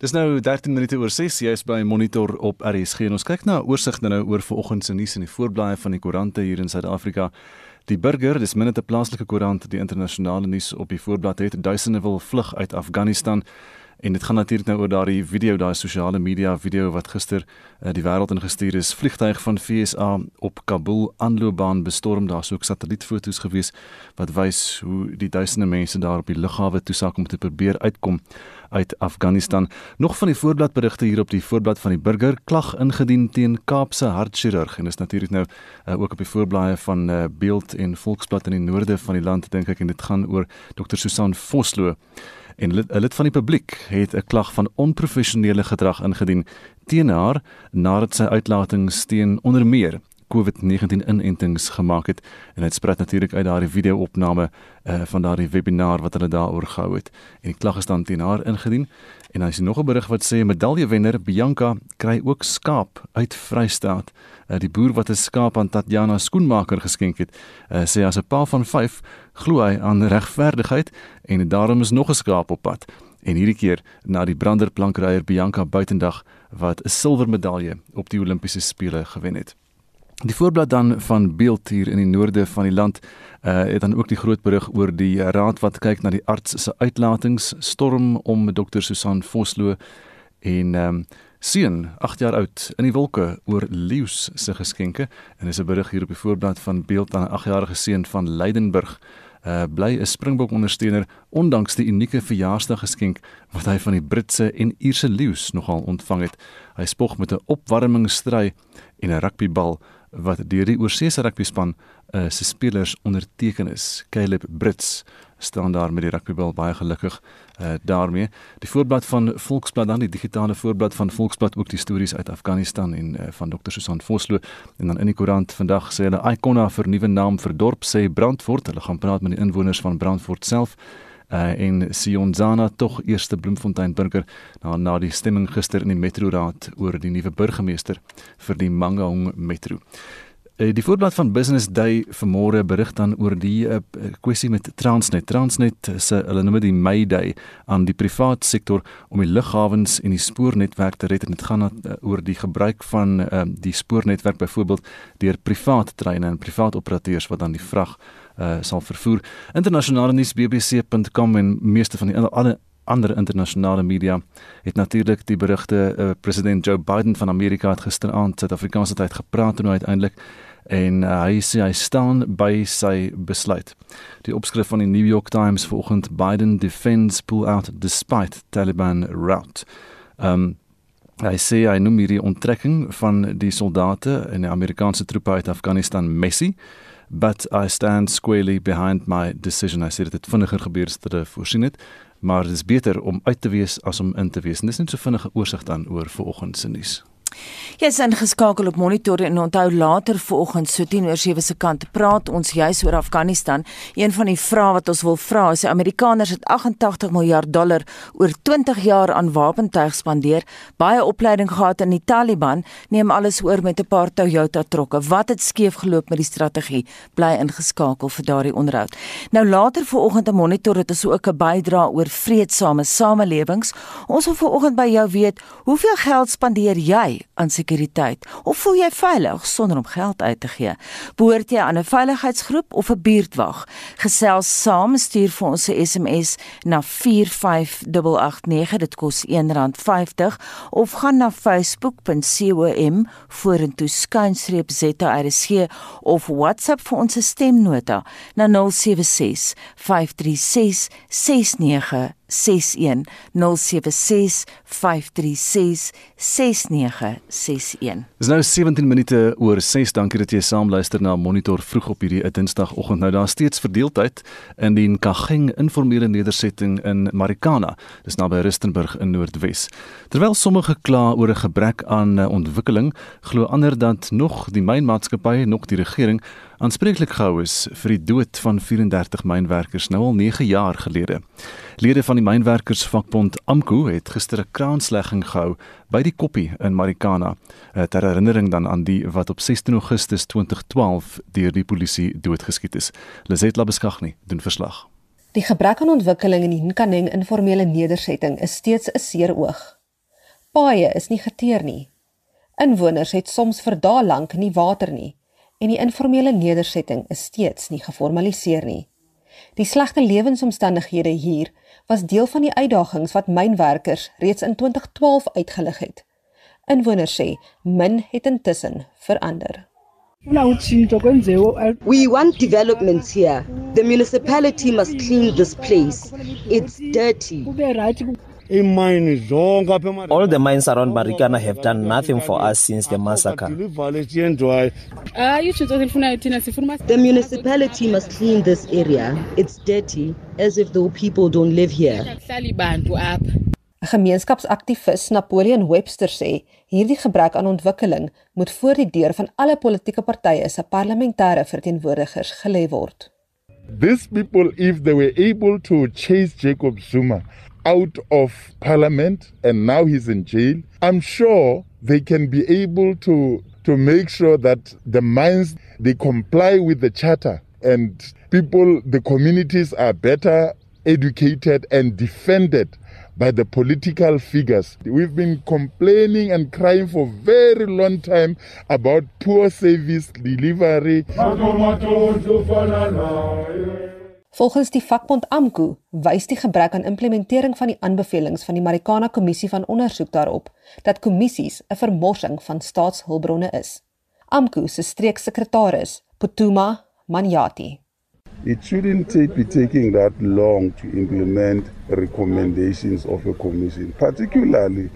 Dis nou 13 minute oor 6, jy is by Monitor op RSG en ons kyk na 'n oorsig nou oor vanoggend se nuus in die voorblaaie van die koerante hier in Suid-Afrika. Die Burger, dis minne 'n plaaslike koerant, die internasionale nuus op die voorblad het duisende wil vlug uit Afghanistan. En dit gaan natuurlik nou oor daardie video, daai sosiale media video wat gister uh, die wêreld ingestuur is. Vliegtuig van FSA op Kabul aanloopbaan bestorm. Daar's ook satellietfoto's gewees wat wys hoe die duisende mense daar op die lughawe toesak om te probeer uitkom uit Afghanistan. Nog van die voorbladberigte hier op die voorblad van die Burger klag ingedien teen Kaapse hartchirurg. En is natuurlik nou uh, ook op die voorblaaie van uh, Beeld en Volksblad in die noorde van die land dink ek. En dit gaan oor Dr Susan Vosloo. En 'n lid van die publiek het 'n klag van onprofessionele gedrag ingedien teen haar nadat sy uitlatings teen onder meer COVID-19 inentings gemaak het. En dit spruit natuurlik uit daardie video-opname uh, van daardie webinar wat hulle daaroor gehou het. En die klag is dan teen haar ingedien. En dan is nog 'n berig wat sê medaljewenner Bianca kry ook skaap uit Vrystaat. Uh, die boer wat 'n skaap aan Tatjana skoenmaker geskenk het uh, sê as 'n pa van 5 glo hy aan regverdigheid en daarom is nog 'n skaap op pad. En hierdie keer na die branderplankryer Bianca Buitendag wat 'n silwermedalje op die Olimpiese spele gewen het Die voorblad dan van Beeld hier in die noorde van die land uh, het dan ook die groot berig oor die raad wat kyk na die arts se uitlatings storm om dokter Susan Vosloo en um, seun 8 jaar oud in die wolke oor leeu's se geskenke. En dis 'n berig hier op die voorblad van Beeld aan 'n 8-jarige seun van Leidenburg uh, bly 'n Springbok ondersteuner ondanks die unieke verjaarsdag geskenk wat hy van die Britse en Ierse leeu's nogal ontvang het. Hy spog met 'n opwarmingsstry en 'n rugbybal wat deur die oorseese rugbyspan uh, se spelers onderteken is. Caleb Brits staan daar met die rugbybal baie gelukkig uh, daarmee. Die voorblad van Volksblad dan die digitale voorblad van Volksblad ook die stories uit Afghanistan en uh, van Dr Susan Vosloo en dan in die koerant vandag sê hulle Icona vir nuwe naam vir dorp sê Brandfort. Hulle gaan praat met die inwoners van Brandfort self uh, en Sionzana tog eerste Bloemfontein burger na na die stemming gister in die metroraad oor die nuwe burgemeester vir die Mangaung metro. Uh, die voorblad van Business Day vanmôre berig dan oor die uh, kwessie met Transnet. Transnet se hulle noem dit die May Day aan die privaat sektor om die lughawens en die spoornetwerk te red en dit gaan uh, oor die gebruik van uh, die spoornetwerk byvoorbeeld deur private treine en private operateurs wat dan die vrag uh, sal vervoer. Internasionale nuus bbc.com en meeste van die alle ander internasionale media het natuurlik die berigte uh, president Joe Biden van Amerika het gisteraand Suid-Afrikaanse tyd gepraat en nou uiteindelik en uh, hy sê hy staan by sy besluit. Die opskrif van die New York Times vanoggend Biden defends pull out despite Taliban rout. Um hy sê hy noem hierdie onttrekking van die soldate en die Amerikaanse troepe uit Afghanistan messy but I stand squarely behind my decision. I said dit het vinniger gebeur as wat ek voorsien het, maar dit is beter om uit te wees as om in te wees. En dis net so vinnige oorsig dan oor vanoggend se nuus. Jy is ingeskakel op Monitor en onthou later vanoggend so 10 oor 7 se kant praat ons juis oor Afghanistan. Een van die vrae wat ons wil vra is die Amerikaners het 88 miljard dollar oor 20 jaar aan wapentuig spandeer, baie opleiding gehad in die Taliban, neem alles oor met 'n paar Toyota trokke. Wat het skeef geloop met die strategie? Bly ingeskakel vir daardie onderhoud. Nou later vanoggend op Monitor het ons ook 'n bydrae oor vredesame samelewings. Ons wil vanoggend by jou weet, hoeveel geld spandeer jy aan sekuriteit? Of voel jy veilig sonder om geld uit te gee? Behoort jy aan 'n veiligheidsgroep of 'n buurtwag? Gesels saam, stuur vir ons 'n SMS na 45889, dit kos R1.50 of gaan na facebook.com vorentoe skuinstreep ZRSG of WhatsApp vir ons stemnota na 076 536 69 61 076 536 6961. Dis nou 17 minute oor 6. Dankie dat jy saam luister na Monitor vroeg op hierdie Dinsdagoggend. Nou daar steeds verdeeldheid in die Nkageng informele nedersetting in Marikana. Dis naby Rustenburg in Noordwes. Terwyl sommige kla oor 'n gebrek aan eh, ontwikkeling, glo ander dat nog die mynmaatskappye, nog die regering aanspreeklik gehou is vir die dood van 34 mynwerkers nou al 9 jaar gelede. Lede van die mynwerkersvakbond AMKU het gister 'n kraanslegging gehou by die koppie in Marikana eh, ter herinnering dan aan die wat op 16 Augustus 2012 deur die polisie doodgeskiet is. Lizet Labeskagni doen verslag. Die gebrek aan ontwikkeling in die Nkaneng informele nedersetting is steeds 'n seer oog. Paaie is nie geteer nie. Inwoners het soms vir dae lank nie water nie en die informele nedersetting is steeds nie geformaliseer nie. Die slegte lewensomstandighede hier was deel van die uitdagings wat mynwerkers reeds in 2012 uitgelig het. Inwoners sê min het intussen verander. We want developments here. The municipality must clean this place. It's dirty. All the mines around Marikana have done nothing for us since the massacre. The municipality must clean this area. It's dirty, as if the people don't live here. 'n Gemeenskapsaktivis Napoleon Webster sê hierdie gebrek aan ontwikkeling moet voor die deur van alle politieke partye se parlementêre verteenwoordigers gelê word. These people if they were able to chase Jacob Zuma out of parliament and now he's in jail, I'm sure they can be able to to make sure that the mines they comply with the charter and people the communities are better educated and defended by the political figures. We've been complaining and crying for very long time about poor service delivery. Volgens die vakbond AMKU wys die gebrek aan implementering van die aanbevelings van die Marikana Kommissie van Ondersoek daarop dat kommissies 'n vermorsing van staatshulpbronne is. AMKU se streeksekretaris, Potuma Manyati. It shouldn't take, be taking that long to implement recommendations of a commission, particularly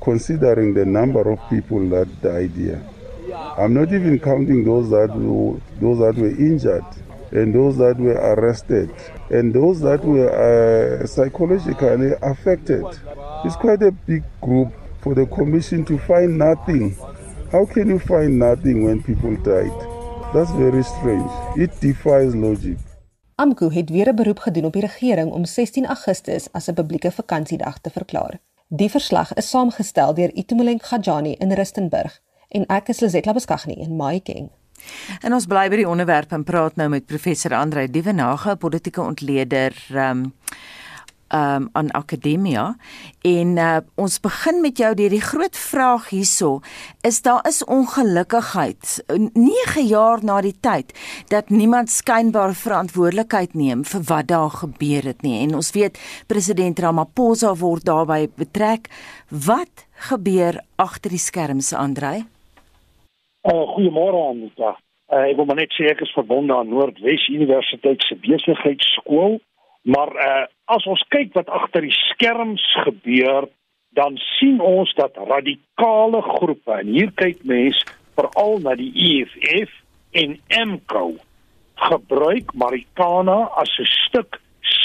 considering the number of people that died here. I'm not even counting those that were, those that were injured. And those that were arrested and those that were uh, psychologically affected. It's quite a big group for the commission to find nothing. How can you find nothing when people died? That's very strange. It defies logic. AMKU het weer 'n beroep gedoen op die regering om 16 Augustus as 'n publieke vakansiedag te verklaar. Die verslag is saamgestel deur Itumeleng Gajani in Rustenburg en ek is Lizetla Beskagni in Mahikeng. En ons bly by die onderwerp en praat nou met professor Andre Dievenage, politieke ontleder um um aan akademia. En uh, ons begin met jou deur die groot vraag hierso. Is daar is ongelukkigheid 9 jaar na die tyd dat niemand skynbaar verantwoordelikheid neem vir wat daar gebeur het nie? En ons weet president Ramaphosa word daarbey betrek. Wat gebeur agter die skerms Andrei Uh, Goeiemôre Anita. Uh, ek wil maar net sê ek is verbonde aan Noordwes Universiteit se besigheidskool, maar uh, as ons kyk wat agter die skerms gebeur, dan sien ons dat radikale groepe en hier kyk mense veral na die EFF en MKO gebruik Marikana as 'n stuk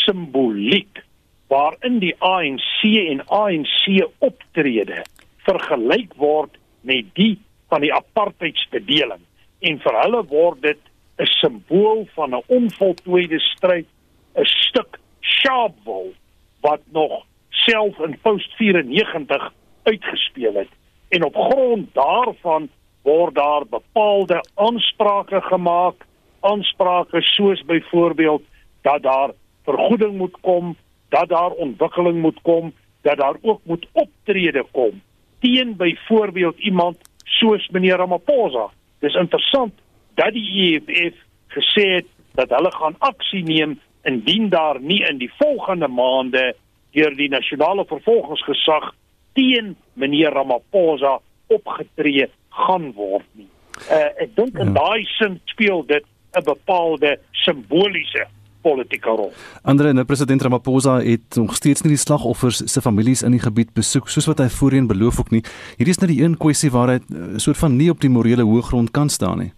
simboliek waarin die ANC en ANC optrede vergelyk word met die van die apartheidsbedeling en vir hulle word dit 'n simbool van 'n onvoltooide stryd, 'n stuk sharpwol wat nog self in post 94 uitgespeel het. En op grond daarvan word daar bepaalde aansprake gemaak, aansprake soos byvoorbeeld dat daar vergoeding moet kom, dat daar ontwikkeling moet kom, dat daar ook moet optrede kom teen byvoorbeeld iemand soos meneer Ramaphosa. Dis interessant dat die EFF gesê het dat hulle gaan aksie neem indien daar nie in die volgende maande deur die nasionale vervolgingsgesag teen meneer Ramaphosa opgetree gaan word nie. Uh, ek dink in ja. daai sin speel dit 'n bepaalde simboliese politieke rol. Andre nou president Ramaphosa het nog steeds nie die slagoffers se families in die gebied besoek soos wat hy voorheen beloof ook nie. Hierdie is net die een kwessie waar hy 'n uh, soort van nie op die morele hoëgrond kan staan nie.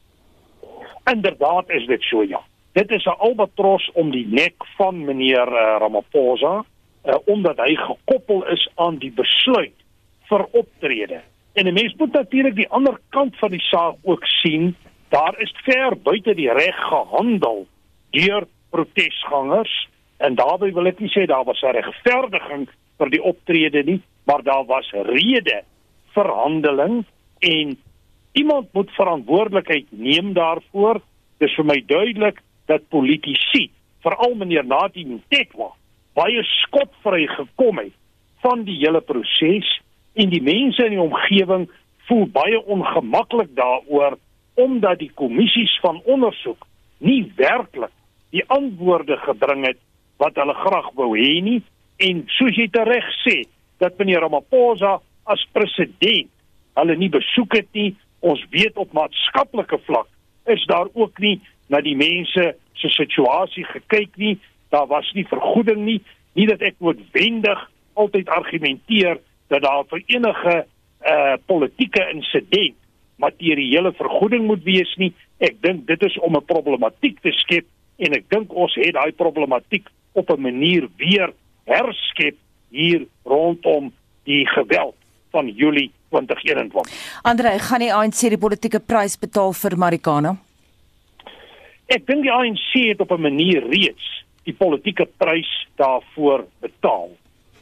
Inderdaad is dit so ja. Dit is 'n albatros om die nek van meneer uh, Ramaphosa uh, omdat hy gekoppel is aan die besluit vir optrede. En 'n mens moet natuurlik die ander kant van die saak ook sien. Daar is ver buite die reg gehandel deur protesgangers en daarbey wil ek nie sê daar was 'n regverdiging vir die optrede nie, maar daar was rede vir handeling en iemand moet verantwoordelikheid neem daarvoor. Dit is vir my duidelik dat politici, veral meneer Nadine Tekwa, baie skotvry gekom het van die hele proses en die mense in die omgewing voel baie ongemaklik daaroor omdat die kommissies van ondersoek nie werklik die antwoorde gebring het wat hulle graag wou hê nie. En soos jy reg sê dat meneer Ramaphosa as president hulle nie besoek het nie. Ons weet op maatskaplike vlak is daar ook nie na die mense se situasie gekyk nie. Daar was nie vergoeding nie. Nie dat ek noodwendig altyd argumenteer dat daar vir enige uh politieke insident materiële vergoeding moet wees nie. Ek dink dit is om 'n problematiek te skep en ek dink ons het daai problematiek op 'n manier weer herskep hier rondom die geweld van Julie 2021. Andre, gaan die ANC die politieke prys betaal vir Marikana? Ek dink die ANC het op 'n manier reeds die politieke prys daarvoor betaal.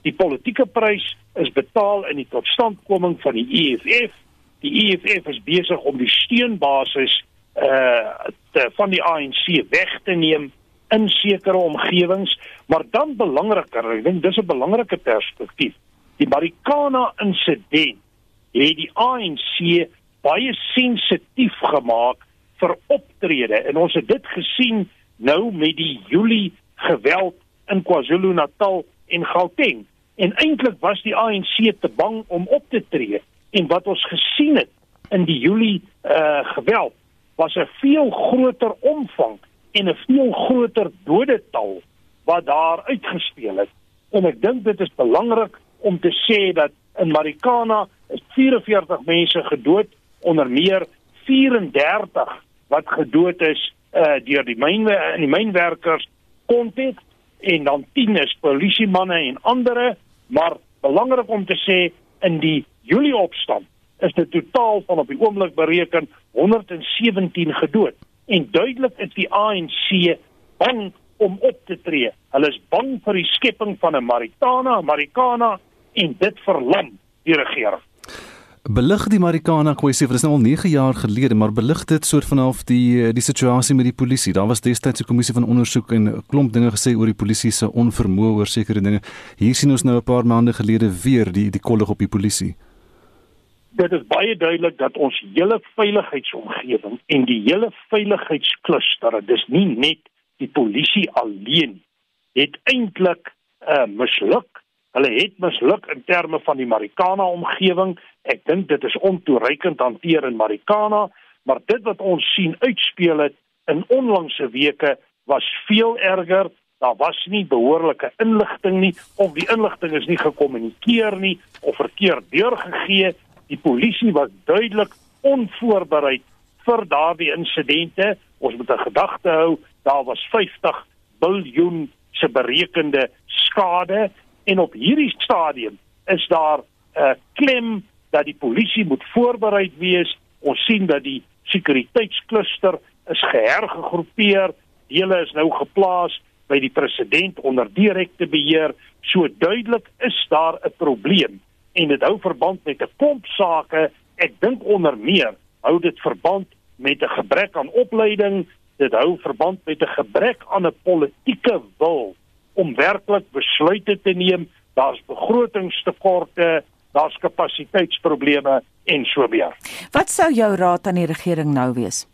Die politieke prys is betaal in die totstandkoming van die EFF die EFF is besig om die steunbasis uh te, van die ANC weg te neem in sekere omgewings, maar dan belangriker, ek dink dis 'n belangrike perspektief. Die Marikana insident het die ANC baie sensitief gemaak vir optrede en ons het dit gesien nou met die Julie geweld in KwaZulu-Natal en Gauteng. En eintlik was die ANC te bang om op te tree en wat ons gesien het in die Julie uh geweld was 'n veel groter omvang en 'n veel groter dodetal wat daar uitgespeel het. En ek dink dit is belangrik om te sê dat in Marikana is 44 mense gedood, onder meer 34 wat gedood is uh deur die myn in die mynwerkers konteks en dan 10 is polisiemanne en ander, maar belangrik om te sê in die Julie opstand is dit totaal van op die oomblik bereken 117 gedood en duidelik is die ANC bang om op te tree. Hulle is bang vir die skepping van 'n Maritana, Marikana en dit verlam die regering. Belig die Marikana kwessie, dit is nou al 9 jaar gelede, maar belig dit soort van half die die situasie met die polisie. Daar was destyds 'n kommissie van ondersoek en 'n klomp dinge gesê oor die polisie se onvermoë oor sekere dinge. Hier sien ons nou 'n paar maande gelede weer die die kollig op die polisie dit is baie duidelik dat ons hele veiligheidsomgewing en die hele veiligheidskluster, dis nie net die polisie alleen het eintlik uh, misluk. Hulle het misluk in terme van die Marikana omgewing. Ek dink dit is ontoereikend hanteer in Marikana, maar dit wat ons sien uitspeel het in onlangse weke was veel erger. Daar was nie behoorlike inligting nie of die inligting is nie gekommunikeer nie of verkeerd deurgegee Die polisie was duidelik onvoorbereid vir daardie insidente. Ons moet 'n gedagte hou, daar was 50 miljard se berekende skade en op hierdie stadium is daar 'n uh, klem dat die polisie moet voorbereid wees. Ons sien dat die sekuriteitskluster is gehergegroepeer. Dele is nou geplaas by die president onder direkte beheer. So duidelik is daar 'n probleem en dit hou verband met 'n klomp sake. Ek dink onder meer hou dit verband met 'n gebrek aan opleiding, dit hou verband met 'n gebrek aan 'n politieke wil om werklik besluite te neem. Daar's begrotingstekorte, daar's kapasiteitsprobleme en so meer. Wat sou jou raad aan die regering nou wees?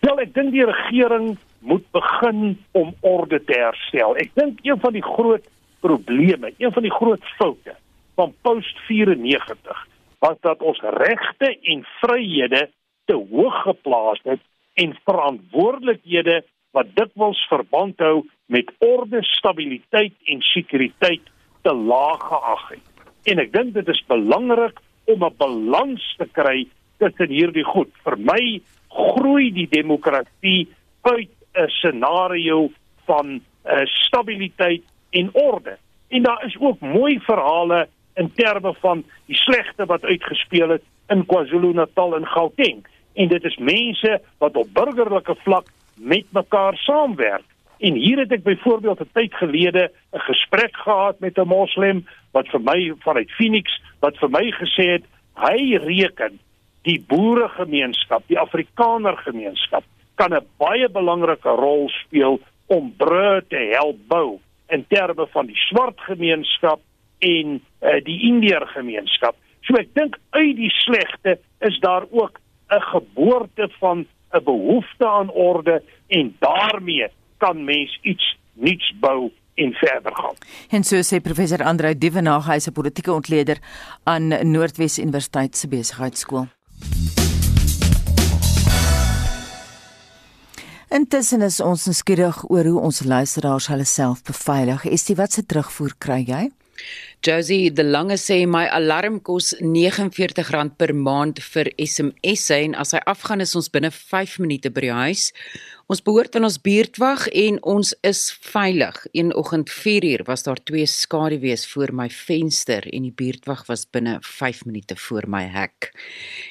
Wel, ek dink die regering moet begin om orde te herstel. Ek dink een van die groot probleme, een van die groot foute van post 94 was dat ons regte en vryhede te hoog geplaas het en verantwoordelikhede wat dikwels verband hou met orde, stabiliteit en sekuriteit te laag geag het. En ek dink dit is belangrik om 'n balans te kry tussen hierdie goed. Vir my groei die demokrasie uit 'n scenario van uh, stabiliteit en orde. En daar is ook mooi verhale in terme van die slegte wat uitgespeel het in KwaZulu-Natal en Gauteng en dit is mense wat op burgerlike vlak met mekaar saamwerk. En hier het ek byvoorbeeld 'n tyd gelede 'n gesprek gehad met 'n moslim wat vir my vanuit Phoenix wat vir my gesê het hy reken die boeregemeenskap, die Afrikaner gemeenskap kan 'n baie belangrike rol speel om brûe te help bou in terme van die swart gemeenskap en uh, die Indiër gemeenskap. So ek dink uit die slegte is daar ook 'n geboorte van 'n behoefte aan orde en daarmee kan mens iets nuuts bou en verder gaan. En so sê professor Andreu Dievenage, hy is 'n politieke ontleder aan Noordwes Universiteit se besigheidskool. Intussen is ons nuuskierig oor hoe ons luisteraars hulle self beveilig. Estie, wat se terugvoer kry jy? Josie, die lange sê my alarm kos R49 per maand vir SMS en as hy afgaan is ons binne 5 minute by die huis. Ons behoort aan ons buurtwag en ons is veilig. Een oggend 4uur was daar twee skaduwees voor my venster en die buurtwag was binne 5 minute voor my hek.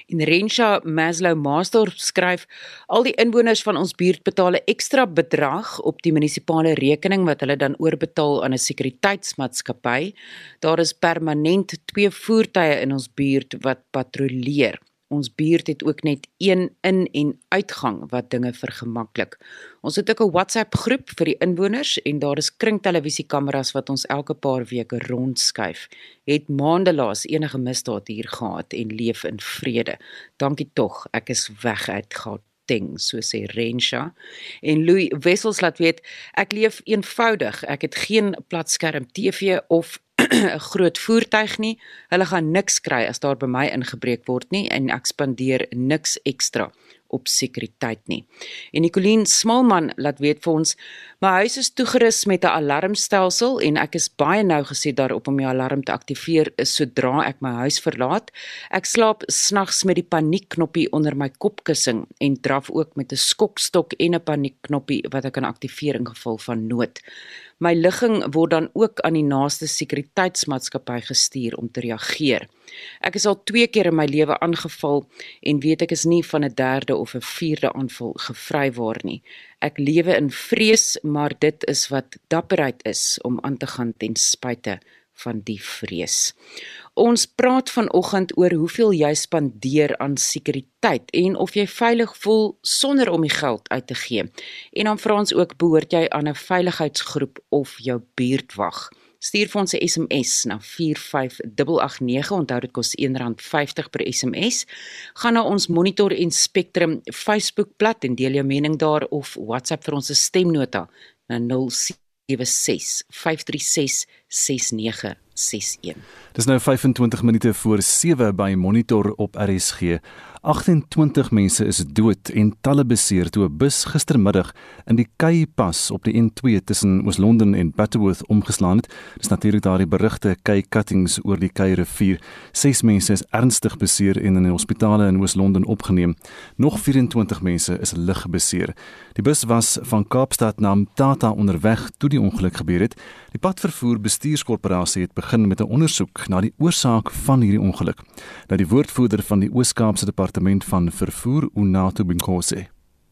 En Rensha Maslow Maasdorp skryf al die inwoners van ons buurt betaal 'n ekstra bedrag op die munisipale rekening wat hulle dan oorbetaal aan 'n sekuriteitsmaatskappy. Daar is permanent twee voertuie in ons buurt wat patrolleer. Ons buurt het ook net een in en uitgang wat dinge vergemaklik. Ons het ook 'n WhatsApp groep vir die inwoners en daar is kringtelevisiekameras wat ons elke paar weke rondskuif. Het maande laas enige misdaad hier gehad en leef in vrede. Dankie tog, ek is weg uit Gauteng, so sê Rensha. En Louis Wessels laat weet, ek leef eenvoudig. Ek het geen platskerm TV of 'n groot voertuig nie. Hulle gaan niks kry as daar by my ingebreek word nie en ek spandeer niks ekstra op sekuriteit nie. En Nicoline Smalman laat weet vir ons, my huis is toegerus met 'n alarmstelsel en ek is baie nou gesê daarop om my alarm te aktiveer sodra ek my huis verlaat. Ek slaap snags met die paniekknoppie onder my kopkussing en draf ook met 'n skokstok en 'n paniekknoppie wat ek kan aktiveer in geval van nood. My ligging word dan ook aan die naaste sekuriteitsmaatskappy gestuur om te reageer. Ek is al 2 keer in my lewe aangeval en weet ek is nie van 'n derde of 'n vierde aanval gevrywaar nie. Ek lewe in vrees, maar dit is wat dapperheid is om aan te gaan ten spyte van die vrees. Ons praat vanoggend oor hoeveel jy spandeer aan sekuriteit en of jy veilig voel sonder om die geld uit te gee. En dan vra ons ook behoort jy aan 'n veiligheidsgroep of jou buurtwag. Stuur vir ons 'n SMS na 45889. Onthou dit kos R1.50 per SMS. Gaan na ons Monitor en Spectrum Facebookblad en deel jou mening daar of WhatsApp vir ons stemnota na 076 536 6961. Dis nou 25 minute voor 7 by Monitor op RSG. 28 mense is dood en talle beseer toe 'n bus gistermiddag in die Kei Pas op die N2 tussen Oos-London en Butterworth omgeslaan het. Dis natuurlik daardie berugte Kei cuttings oor die Kei rivier. 6 mense is ernstig beseer en in die hospitale in Oos-London opgeneem. Nog 24 mense is lig beseer. Die bus was van Kaapstad na Mtata onderweg toe die ongeluk gebeur het. Die padvervoer bestuurskorporasie het begin met 'n ondersoek na die oorsaak van hierdie ongeluk. Nou die woordvoerder van die Oos-Kaapse Departement van Vervoer, Unato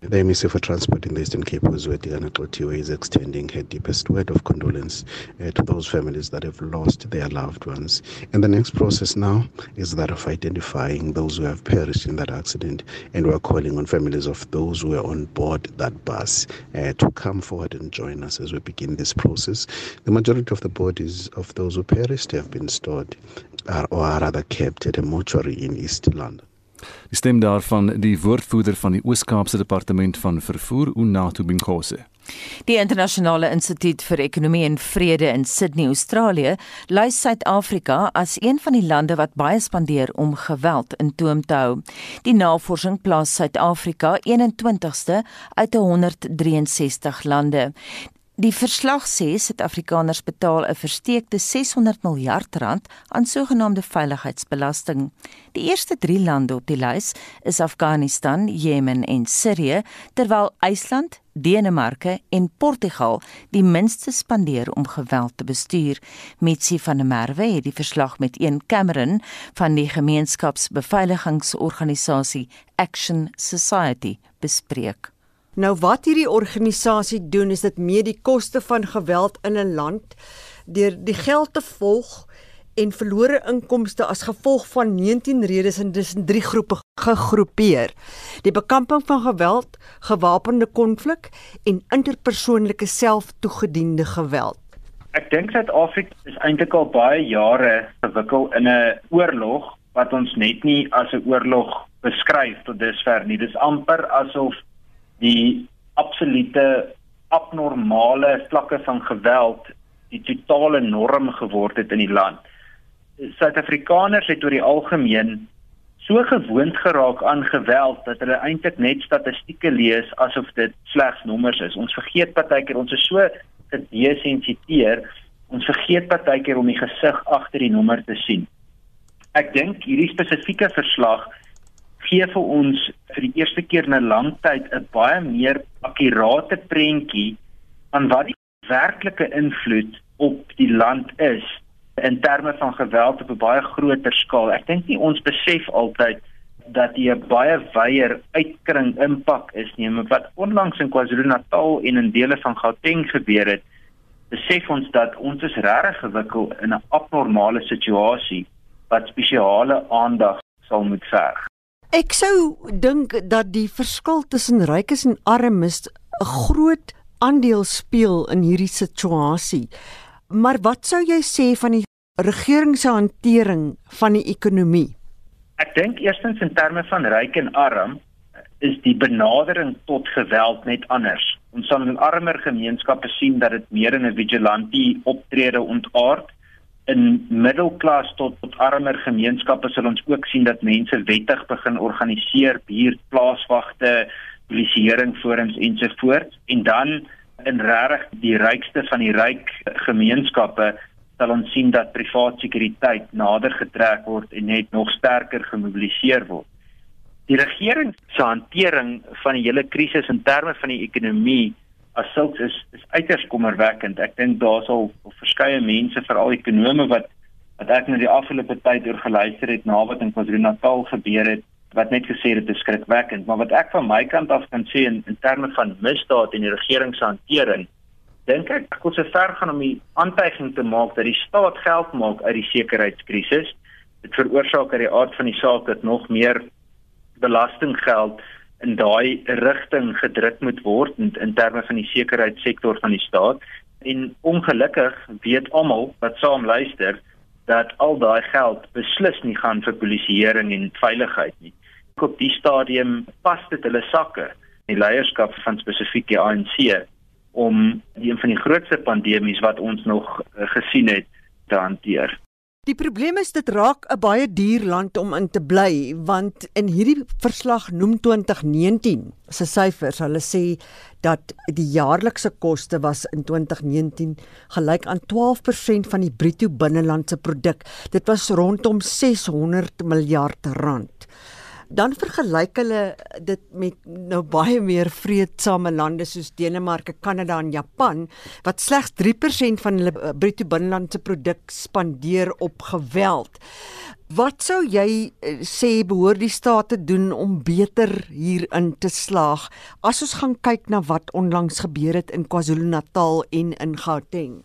The Ministry for Transport in the Eastern Cape, Uzwetigana Xotiwe, is extending her deepest word of condolence uh, to those families that have lost their loved ones. And the next process now is that of identifying those who have perished in that accident. And we're calling on families of those who are on board that bus uh, to come forward and join us as we begin this process. The majority of the bodies of those who perished have been stored uh, or are rather kept at a mortuary in East London. Die stem daarvan die woordvoerder van die Oos-Kaapse Departement van Vervoer, Unato Binkose. Die Internasionale Instituut vir Ekonomie en Vrede in Sydney, Australië, lys Suid-Afrika as een van die lande wat baie spandeer om geweld in toom te hou. Die navorsing plaas Suid-Afrika 21ste uit 163 lande. Die verslag sê Suid-Afrikaners betaal 'n versteekte 600 miljard rand aan sogenaamde veiligheidsbelasting. Die eerste 3 lande op die lys is Afghanistan, Jemen en Sirië, terwyl IJsland, Denemarke en Portugal die minste spandeer om geweld te bestuur. Mitsi van der Merwe het die verslag met een Cameron van die gemeenskapsbeveiligingsorganisasie Action Society bespreek. Nou wat hierdie organisasie doen is dit mee die koste van geweld in 'n land deur die geld te volg en verlore inkomste as gevolg van 19 redes en dis in drie groepe gegroepeer. Die bekamping van geweld, gewapende konflik en interpersoonlike selftoegediende geweld. Ek dink Suid-Afrika is eintlik al baie jare verwikkel in 'n oorlog wat ons net nie as 'n oorlog beskryf tot dusver nie. Dis amper asof die absolute abnormale vlakke van geweld die totale norm geword het in die land. Suid-Afrikaners het oor die algemeen so gewoond geraak aan geweld dat hulle eintlik net statistieke lees asof dit slegs nommers is. Ons vergeet partykeer ons is so gedesensiteer. Ons vergeet partykeer om die gesig agter die nommer te sien. Ek dink hierdie spesifieke verslag gee vir ons vir die eerste keer in 'n lang tyd 'n baie meer akkurate prentjie van wat die werklike invloed op die land is in terme van geweld op 'n baie groter skaal. Ek dink nie ons besef altyd dat die baie wyeer uitkring impak is nie, maar wat onlangs in KwaZulu-Natal en in dele van Gauteng gebeur het, besef ons dat ons is regtig gewikkel in 'n abnormale situasie wat spesiale aandag sal moet verg. Ek sou dink dat die verskil tussen rykes en armes 'n groot aandeel speel in hierdie situasie. Maar wat sou jy sê van die regering se hantering van die ekonomie? Ek dink eerstens in terme van ryk en arm is die benadering tot geweld net anders. Ons sal in armer gemeenskappe sien dat dit meer in 'n vigilante optrede ontaard. In middelklas tot tot armer gemeenskappe sal ons ook sien dat mense wettig begin organiseer, buurt plaaswagte, polisieering forums ensovoorts. En dan in regtig die rykste van die ryk gemeenskappe sal ons sien dat privaat sekuriteit nader getrek word en net nog sterker gemobiliseer word. Die regering se hantering van die hele krisis in terme van die ekonomie as sulks is is uiters kommerwekkend. Ek dink daar sal verskeie mense, veral ekonome wat wat ek nou die afgelope tyd oor geluister het na wat in KwaZulu-Natal gebeur het, wat net gesê het dit is skrikwekkend, maar wat ek van my kant af kan sê in in terme van misdaad en die regering se hantering dink ek ek kon se ver gaan om die aantuiging te maak dat die staat geld maak uit die sekuriteitskrisis. Dit veroorsaak uit die aard van die saak dat nog meer belastinggeld in daai rigting gedruk moet word in, in terme van die sekuriteitssektor van die staat en ongelukkig weet almal wat saam luister dat al daai geld beslis nie gaan vir polisieering en veiligheid nie. Op die stadium pas dit hulle sakke die leierskap van spesifiek die ANC om een van die grootste pandemies wat ons nog uh, gesien het te hanteer. Die probleem is dit raak 'n baie duur land om in te bly want in hierdie verslag noem 2019 se syfers hulle sê dat die jaarlikse koste was in 2019 gelyk aan 12% van die bruto binnelandse produk. Dit was rondom 600 miljard rand dan vergelyk hulle dit met nou baie meer vredesame lande soos Denemarke, Kanada en Japan wat slegs 3% van hulle eh, bruto binnelandse produk spandeer op geweld. Wat sou jy eh, sê behoort die staat te doen om beter hierin te slaag as ons gaan kyk na wat onlangs gebeur het in KwaZulu-Natal en in Gauteng?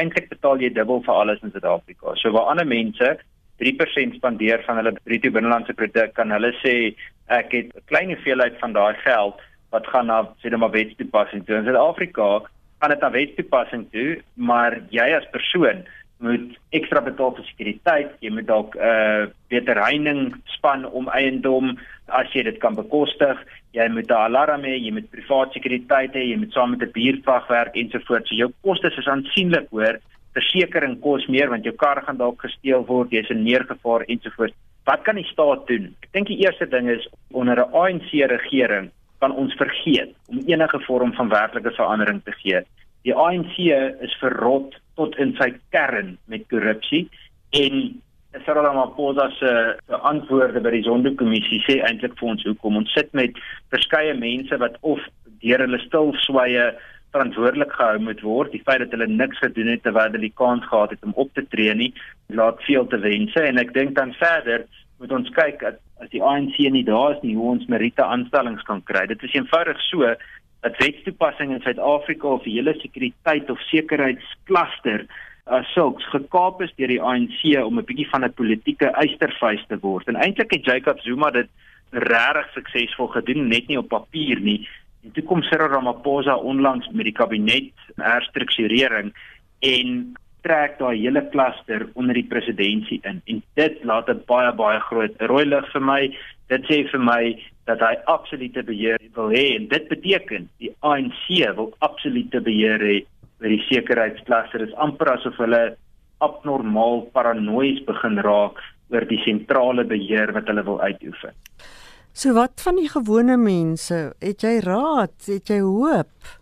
Eintlik betaal jy dubbel vir alles in Suid-Afrika. So waar ander mense 3% spandeer van hulle bruto binnelandse produk kan hulle sê ek het 'n klein hoeveelheid van daai geld wat gaan na sê net maar wetstoepassing toe. In Suid-Afrika gaan dit na wetstoepassing toe, maar jy as persoon moet ekstra betaal vir sekuriteit, jy moet dalk 'n uh, beter heining span om eiendom as jy dit kan bekostig. Jy moet 'n alarm hê, jy moet privaat sekuriteit hê, jy moet saam met 'n buurtwag werk ensovoorts. So jou kostes is aansienlik hoër versekerings kos meer want jou kar gaan dalk gesteel word, jy's in meer gevaar ensovoorts. Wat kan die staat doen? Ek dink die eerste ding is onder 'n ANC regering kan ons vergeet om enige vorm van werklike verandering te gee. Die ANC is verrot tot in sy kern met korrupsie en Cyril Ramaphosa se antwoorde by die Zondo-kommissie sê eintlik vir ons hoekom ons sit met verskeie mense wat of deur hulle stilswye verantwoordelik gehou moet word. Die feit dat hulle niks gedoen het terwyl hulle die kans gehad het om op te tree nie, laat veel te wense en ek dink dan verder moet ons kyk at, as die ANC nie daar is nie hoe ons meriete aanstellings kan kry. Dit is eenvoudig so dat wetstoepassing in Suid-Afrika of die hele sekuriteit of sekuriteitsklaster as sulks gekaap is deur die ANC om 'n bietjie van 'n politieke eystervuis te word. En eintlik het Jacob Zuma dit regtig suksesvol gedoen, net nie op papier nie, toe kom Cyril Ramaphosa onlangs met die kabinet herstrukturering en trek daai hele kluster onder die presidentskap in. En dit laat 'n baie baie groot rooi lig vir my. Dit sê vir my dat hy absolute beheer wil hê en dit beteken die ANC wil absolute beheer hê oor die sekuriteitskluster dit is amper asof hulle abnormaal paranoïes begin raak oor die sentrale beheer wat hulle wil uitoefen So wat van die gewone mense het jy raad het jy hoop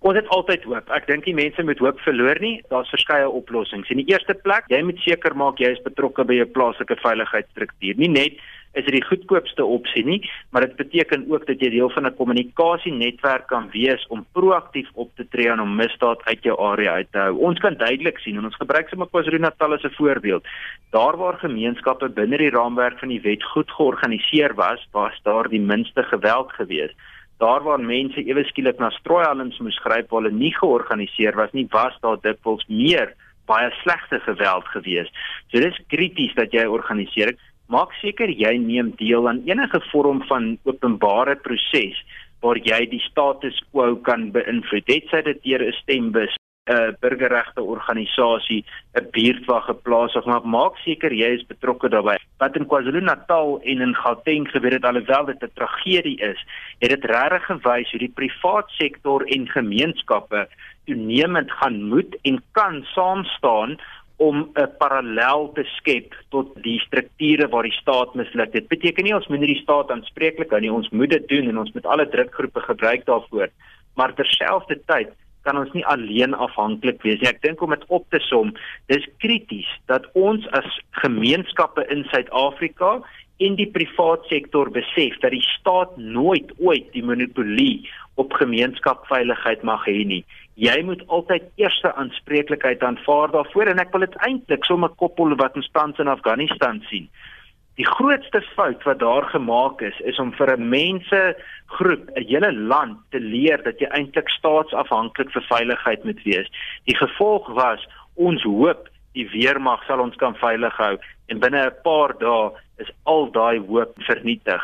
Ons het altyd hoop. Ek dink die mense moet hoop verloor nie. Daar's verskeie oplossings. In die eerste plek, jy moet seker maak jy is betrokke by jou plaaslike veiligheidsstruktuur. Nie net is dit die goedkoopste opsie nie, maar dit beteken ook dat jy deel van 'n kommunikasienetwerk kan wees om proaktief op te tree en om misdaad uit jou area uit te hou. Ons kan duidelik sien en ons gebruik sommer KwaZulu-Natal as 'n voorbeeld. Daar waar gemeenskappe binne die raamwerk van die wet goed georganiseer was, was daar die minste geweld gewees daar waar mense ewe skielik na strooihalms moes gryp waar hulle nie georganiseer was nie, was daar dikwels meer baie slegte geweld gewees. So dis krities dat jy organiseer. Maak seker jy neem deel aan enige vorm van openbare proses waar jy die status quo kan beïnvloed. Dit sê dit deur 'n stembus 'n burgerregte organisasie 'n buurtwag geplaas of maar maak seker jy is betrokke daarbey. Wat in KwaZulu-Natal en in Gauteng gebeur het alhoewel dit 'n tragedie is, het dit regtig gewys hoe die privaat sektor en gemeenskappe toenemend gaan moet en kan saam staan om 'n parallel te skep tot die strukture waar die staat misluk. Dit beteken nie ons moet nie die staat aanspreeklik hou nie. Ons moet dit doen en ons moet alle drukgroepe gebruik daarvoor. Maar terselfdertyd kan ons nie alleen afhanklik wees nie. Ek dink om dit op te som, dis krities dat ons as gemeenskappe in Suid-Afrika en die privaat sektor besef dat die staat nooit ooit die monopolie op gemeenskapveiligheid mag hê nie. Jy moet altyd eerste aanspreeklikheid aanvaar daarvoor en ek wil dit eintlik sommer koppel wat ons tans in Afghanistan sien. Die grootste fout wat daar gemaak is, is om vir 'n mense groep, 'n hele land te leer dat jy eintlik staatsafhanklik vir veiligheid moet wees. Die gevolg was ons hoop die weermag sal ons kan veilig hou en binne 'n paar dae is al daai hoop vernietig.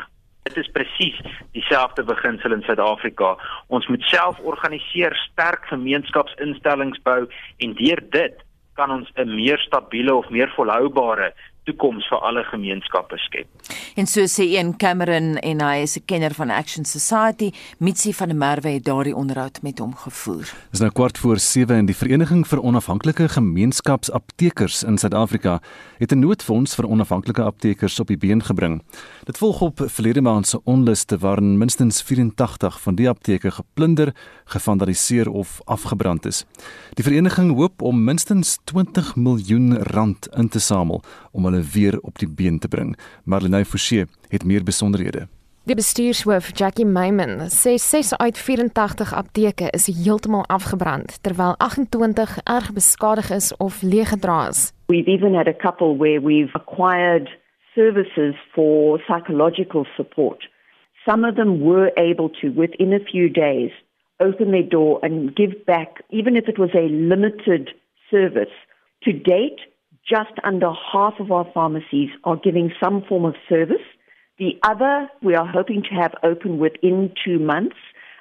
Dit is presies dieselfde beginsel in Suid-Afrika. Ons moet self organiseer, sterk gemeenskapsinstellings bou en deur dit kan ons 'n meer stabiele of meer volhoubare toekoms vir alle gemeenskappe skep. En so sê een Cameron en hy is 'n kenner van Action Society, Mitsi van der Merwe het daardie onderhoud met hom gevoer. Dis nou kwart voor 7 en die Vereniging vir Onafhanklike Gemeenskapsaptekers in Suid-Afrika het 'n noodfonds vir onafhanklike aptekers op die been gebring. Dit volg op verlede maand se onluste waarin minstens 84 van die apteke geplunder, gevandaliseer of afgebrand is. Die vereniging hoop om minstens 20 miljoen rand in te samel om hulle weer op die been te bring. Marlenae Forsie het meer besonderhede. Die bestuurshoof Jackie Meyman sê 6 uit 84 apteke is heeltemal afgebrand terwyl 28 erg beskadig is of leeggedra is. We've even had a couple where we've acquired services for psychological support. Some of them were able to within a few days open their door and give back even if it was a limited service. To date, just under half of our pharmacies are giving some form of service. The other we are hoping to have open within two months.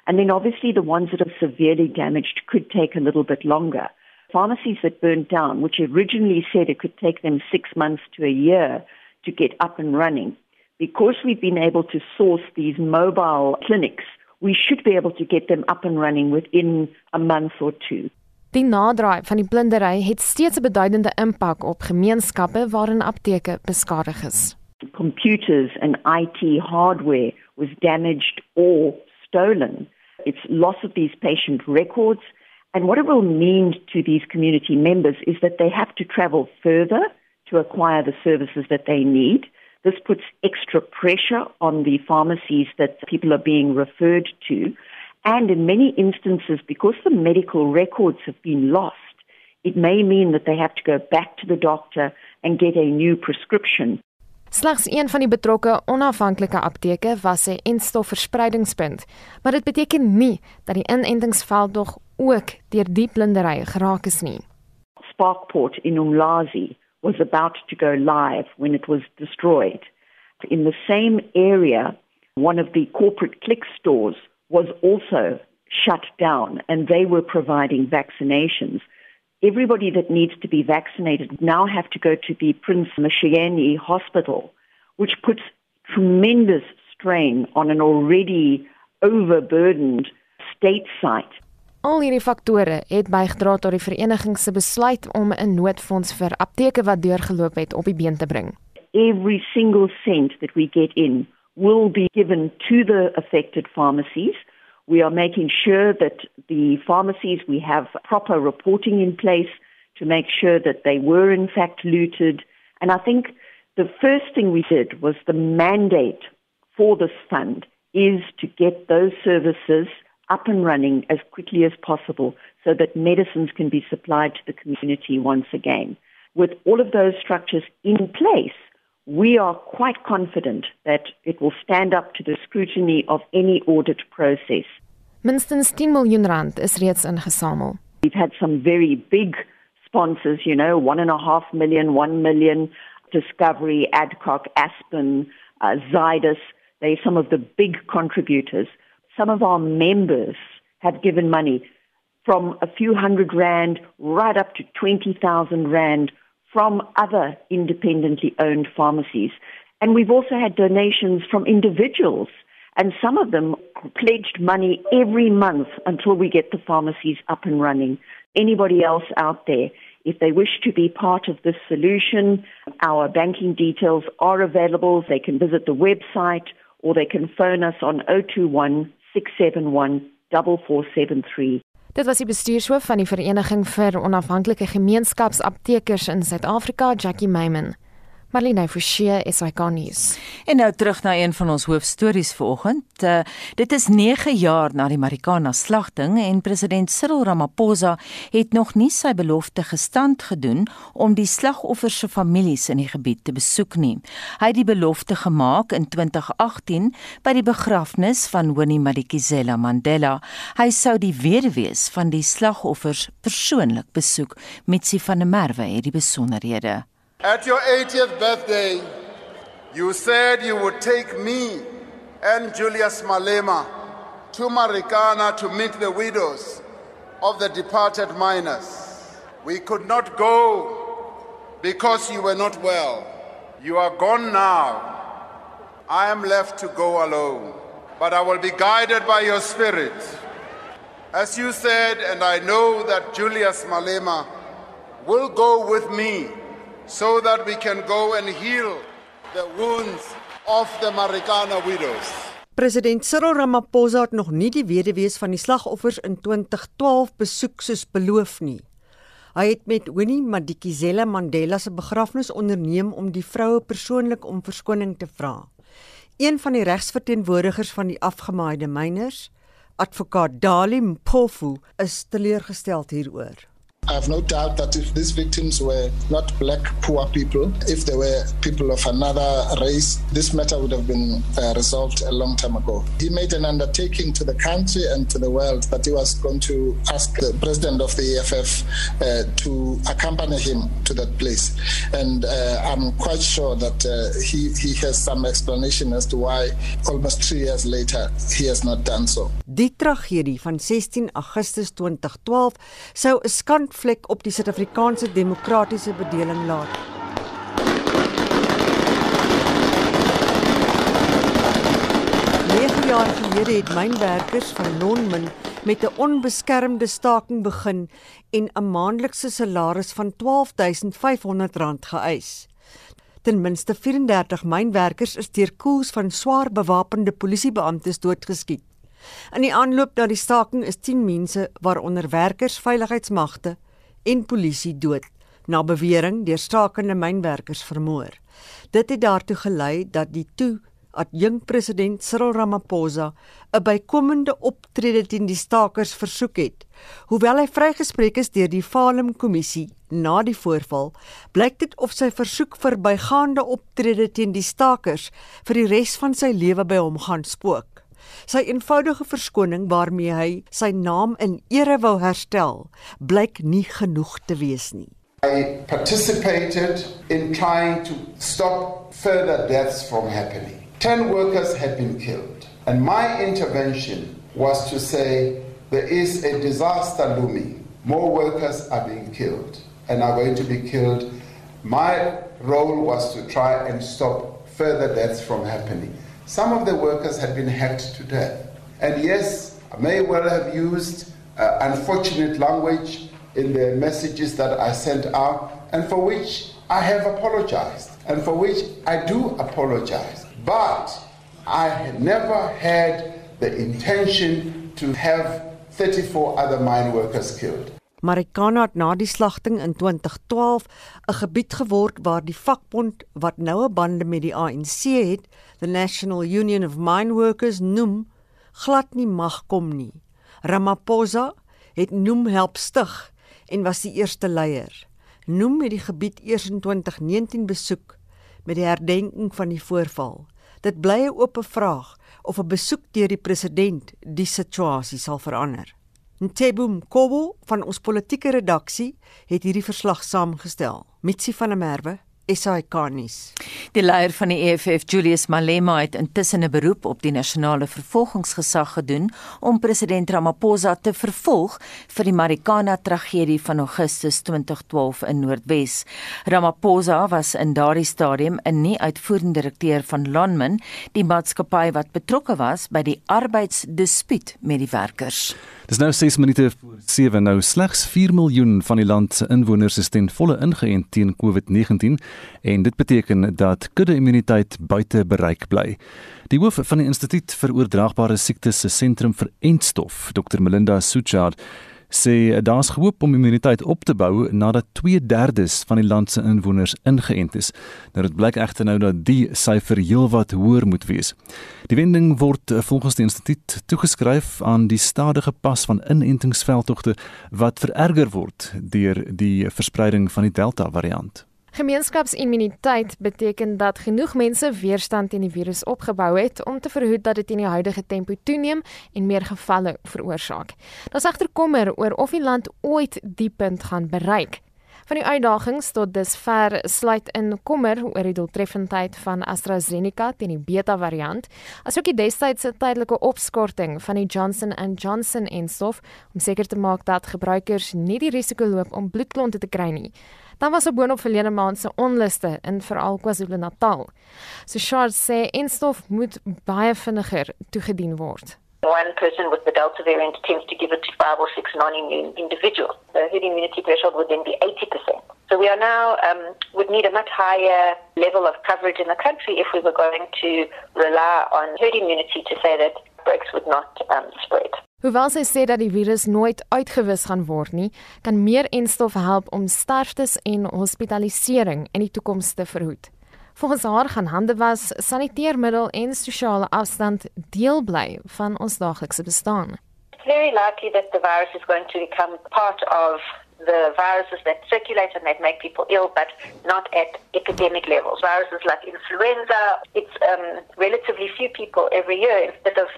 And then obviously the ones that are severely damaged could take a little bit longer. Pharmacies that burned down, which originally said it could take them six months to a year to get up and running, because we've been able to source these mobile clinics, we should be able to get them up and running within a month or two. Die naderdraai van die plundering het steeds 'n beduidende impak op gemeenskappe waarin apteke beskadig is. Computers and IT hardware was damaged or stolen. It's loss of these patient records and what it will mean to these community members is that they have to travel further to acquire the services that they need. This puts extra pressure on the pharmacies that people are being referred to. And in many instances, because the medical records have been lost, it may mean that they have to go back to the doctor and get a new prescription. Slegs een van die betrokke onafhanklike apteke was 'n enstofverspreidingspunt, maar dit beteken nie dat die inentingsveldtog ook deur die blindery geraak is nie. Sparkport in Umlazi was about to go live when it was destroyed. In the same area, one of the corporate click stores was also shut down and they were providing vaccinations. everybody that needs to be vaccinated now have to go to the Prince Mashayani Hospital, which puts tremendous strain on an already overburdened state site. Al hierdie faktore het bygedra tot die vereniging se besluit om 'n noodfonds vir apteke wat deurgeloop het op die been te bring. Every single cent that we get in will be given to the affected pharmacies. We are making sure that the pharmacies we have proper reporting in place to make sure that they were in fact looted. And I think the first thing we did was the mandate for this fund is to get those services up and running as quickly as possible so that medicines can be supplied to the community once again. With all of those structures in place, we are quite confident that it will stand up to the scrutiny of any audit process. Minstens 10 miljoen rand is reeds ingesamel. We've had some very big sponsors, you know, one and a half million, one million, Discovery, Adcock, Aspen, uh, Zydus. They're some of the big contributors. Some of our members have given money from a few hundred rand right up to 20,000 rand from other independently owned pharmacies. And we've also had donations from individuals, and some of them pledged money every month until we get the pharmacies up and running. Anybody else out there, if they wish to be part of this solution, our banking details are available. They can visit the website or they can phone us on 021 671 4473. Dit was die bestuurshoof van die Vereniging vir Onafhanklike Gemeenskapsaptekers in Suid-Afrika, Jackie Meyman. Marlene Forsie is ikonies. En nou terug na een van ons hoofstories vanoggend. Uh, dit is 9 jaar na die Marikana slagting en president Cyril Ramaphosa het nog nie sy belofte gestand gedoen om die slagoffers se families in die gebied te besoek nie. Hy het die belofte gemaak in 2018 by die begrafnis van Winnie Madikizela Mandela. Hy sou die weduwees van die slagoffers persoonlik besoek met sy van der Merwe het die besonderhede. At your 80th birthday, you said you would take me and Julius Malema to Marikana to meet the widows of the departed miners. We could not go because you were not well. You are gone now. I am left to go alone, but I will be guided by your spirit. As you said, and I know that Julius Malema will go with me so that we can go and heal the wounds of the Marikana widows. President Cyril Ramaphosa het nog nie die weduwees van die slagoffers in 2012 besoek soos beloof nie. Hy het met Winnie Madikizela Mandela se begrafnis onderneem om die vroue persoonlik om verskoning te vra. Een van die regsverteenwoordigers van die afgemaaide myners, advokaat Dali Mpofu, is teleurgesteld hieroor. I have no doubt that if these victims were not black poor people, if they were people of another race, this matter would have been uh, resolved a long time ago. He made an undertaking to the country and to the world that he was going to ask the president of the EFF uh, to accompany him to that place. And uh, I'm quite sure that uh, he, he has some explanation as to why almost three years later he has not done so. Die tragedie van 16 Augustus 2012 sou 'n skand vlek op die Suid-Afrikaanse demokratiese bedeling laat. Nege jaar gelede het mynwerkers van Nonmin met 'n onbeskermde staking begin en 'n maandelikse salaris van R12500 geëis. Ten minste 34 mynwerkers is deur koels van swaar bewapende polisiebeamptes doodgeskiet. In die aanloop na die staking is 10 mense waaronder werkers, veiligheidsmagte en polisie dood na bewering deur stakende mynwerkers vermoor. Dit het daartoe gelei dat die toe adjunk president Cyril Ramaphosa 'n bykomende optrede teen die stakers versoek het. Hoewel hy vrygespreek is deur die Falem kommissie na die voorval, blyk dit of sy versoek vir bygaande optrede teen die stakers vir die res van sy lewe by hom gaan spook. Sy eenvoudige verskoning waarmee hy sy naam in ere wou herstel, blyk nie genoeg te wees nie. I participated in trying to stop further deaths from happening. 10 workers had been killed, and my intervention was to say there is a disaster looming. more workers are being killed and are going to be killed. My role was to try and stop further deaths from happening. Some of the workers had been hacked to death. And yes, I may well have used uh, unfortunate language in the messages that I sent out, and for which I have apologized, and for which I do apologize. But I never had the intention to have 34 other mine workers killed. Marikana het na die slagting in 2012 'n gebied geword waar die vakbond wat nou 'n bande met die ANC het, the National Union of Mine Workers noem, glad nie mag kom nie. Ramaphosa het noem help stig en was die eerste leier. Noem het die gebied eers in 2019 besoek met die herdenking van die voorval. Dit bly 'n oop vraag of 'n besoek deur die president die situasie sal verander. Ntebum Kobo van ons politieke redaksie het hierdie verslag saamgestel. Mitsi van der Merwe SAK-nuus. Die leier van die EFF, Julius Malema, het intussen 'n beroep op die nasionale vervolgingsgesag gedoen om president Ramaphosa te vervolg vir die Marikana tragedie van Augustus 2012 in Noordwes. Ramaphosa was in daardie stadium 'n nie uitvoerende direkteur van Lonmin, die maatskappy wat betrokke was by die arbeidsdispuut met die werkers. Dis nou 6 minute voor 7 nou slegs 4 miljoen van die land se inwoners is ten volle ingeënt teen COVID-19 en dit beteken dat kudde-immuniteit buite bereik bly. Die hoof van die Instituut vir Oordraagbare Siektes se sentrum vir entstof, Dr Melinda Suchard, sê daar's hoop om immuniteit op te bou nadat 2/3 van die land se inwoners ingeënt is. Nou dit blyk egter nou dat die syfer heelwat hoër moet wees. Die wending word volgens die instituut toegeskryf aan die stadige pas van inentingsveldtogte wat vererger word deur die verspreiding van die Delta variant. Gemeenskapsimmuniteit beteken dat genoeg mense weerstand teen die virus opgebou het om te verhoed dat dit in die huidige tempo toeneem en meer gevalle veroorsaak. Daar's egter kommer oor of die land ooit die punt gaan bereik. Van die uitdagings tot dusver sluit in kommer oor die doeltreffendheid van AstraZeneca teen die Beta variant, asook die destydse tydelike opskorting van die Johnson & Johnson enstof om seker te maak dat gebruikers nie die risiko loop om bloedklonte te kry nie. Dan was 'n boonop verlede maand se onluste in veral KwaZulu-Natal. So Charles sê enstof moet baie vinniger toegedien word. One person with the Delta variant tends to give it to five or six non-immune individuals. The herd immunity threshold would then be 80%. So we are now um, would need a much higher level of coverage in the country if we were going to rely on herd immunity to say that outbreaks would not um, spread. Hoewel sy sê dat die virus nooit uitgewis gaan word nie, kan meer enstof help om sterftes en hospitalisering in die toekoms te verhoed. Volgens haar gaan hande was, saniteermiddel en sosiale afstand deel bly van ons daaglikse bestaan. It's very likely that the virus is going to become part of the viruses that circulate and that make people ill, but not at epidemic levels. Viruses like influenza, it's um, relatively few people every year instead of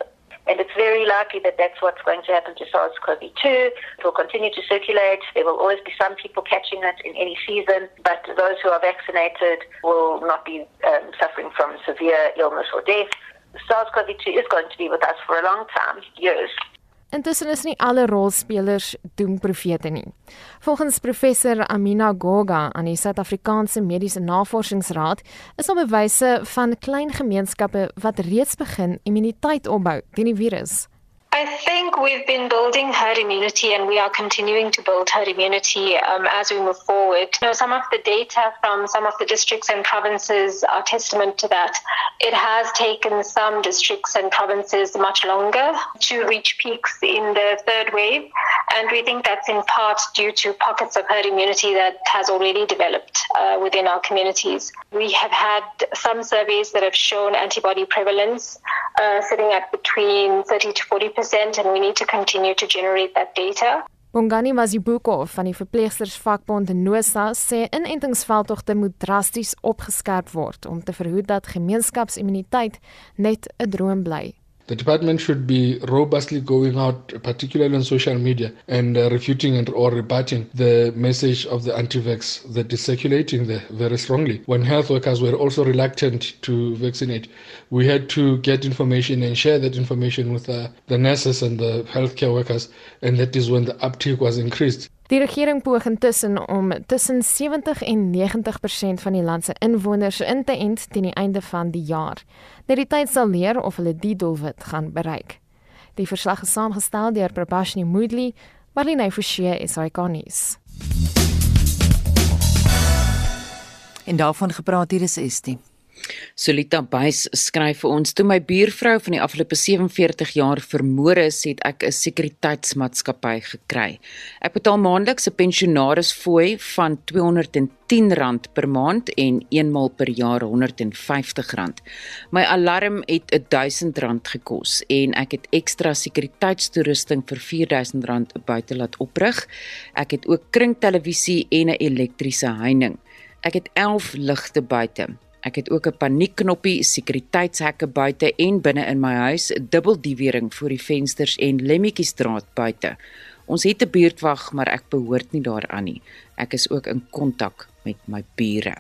and it's very likely that that's what's going to happen to SARS-CoV-2. It will continue to circulate. There will always be some people catching it in any season, but those who are vaccinated will not be um, suffering from severe illness or death. SARS-CoV-2 is going to be with us for a long time, years. Intussen is nie alle rolspelers doemprofete nie. Volgens professor Amina Goga aan die Suid-Afrikaanse Mediese Navorsingsraad is daar bewyse van klein gemeenskappe wat reeds begin immuniteit opbou teen die virus. I think we've been building herd immunity and we are continuing to build herd immunity um, as we move forward. You know, some of the data from some of the districts and provinces are testament to that. It has taken some districts and provinces much longer to reach peaks in the third wave. And we think that's in part due to pockets of herd immunity that has already developed uh, within our communities. We have had some surveys that have shown antibody prevalence uh, sitting at between 30 to 40 percent and we need to continue to generate that data. Bongani Mazibuko van die verpleegstersvakbond Nosa sê inentingsveldtogte moet drasties opgeskerp word om te verhoed dat gemeenskapsimmuniteit net 'n droom bly. The department should be robustly going out, particularly on social media, and uh, refuting and or rebutting the message of the anti-vax that is circulating there very strongly. When health workers were also reluctant to vaccinate, we had to get information and share that information with uh, the nurses and the healthcare workers, and that is when the uptake was increased. Die regering poog intussen om tussen 70 en 90% van die land se inwoners in te ent teen die einde van die jaar. Net die tyd sal leer of hulle die doelwit gaan bereik. Die verslag is saamgestel deur Prabashni Moodley, Marlene Forsie is ikonies. En daarvan gepraat hier is Estie. Solita Buys skryf vir ons: "Toe my buurvrou van die afgelope 47 jaar vermoor is, het ek 'n sekuriteitsmaatskappy gekry. Ek betaal maandeliks 'n pensionarisfooi van R210 per maand en eenmal per jaar R150. My alarm het R1000 gekos en ek het ekstra sekuriteitstoerusting vir R4000 buite laat oprig. Ek het ook kringtelevisie en 'n elektriese heining. Ek het 11 ligte buite." Ek het ook 'n paniekknoppie, sekuriteitshekke buite en binne in my huis, dubbeldiewering voor die vensters en lemmetjiestraat buite. Ons het 'n buurtwag, maar ek behoort nie daaraan nie. Ek is ook in kontak met my bure.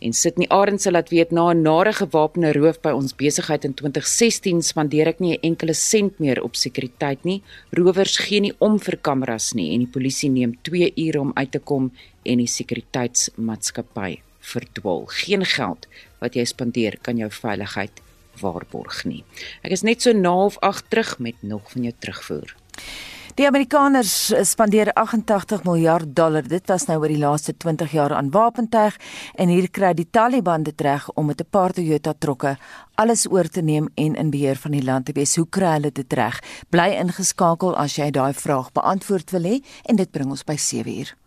En Sydney Arendse laat weet na 'n nare gewapende roof by ons besigheid in 2016 spandeer ek nie 'n enkele sent meer op sekuriteit nie. Rowers gee nie om vir kameras nie en die polisie neem 2 ure om uit te kom en die sekuriteitsmaatskappy verdwaal. Geen geld wat jy spandeer kan jou veiligheid waarborg nie. Ek is net so na of 8 terug met nog van jou terugvoer. Die Amerikaners spandeer 88 miljard dollar. Dit was nou oor die laaste 20 jaar aan wapentuig en hier kry die Taliban dit reg om met 'n paar Toyota trokke alles oor te neem en in beheer van die land te wees. Hoe kry hulle dit reg? Bly ingeskakel as jy daai vraag beantwoord wil hê en dit bring ons by 7 uur.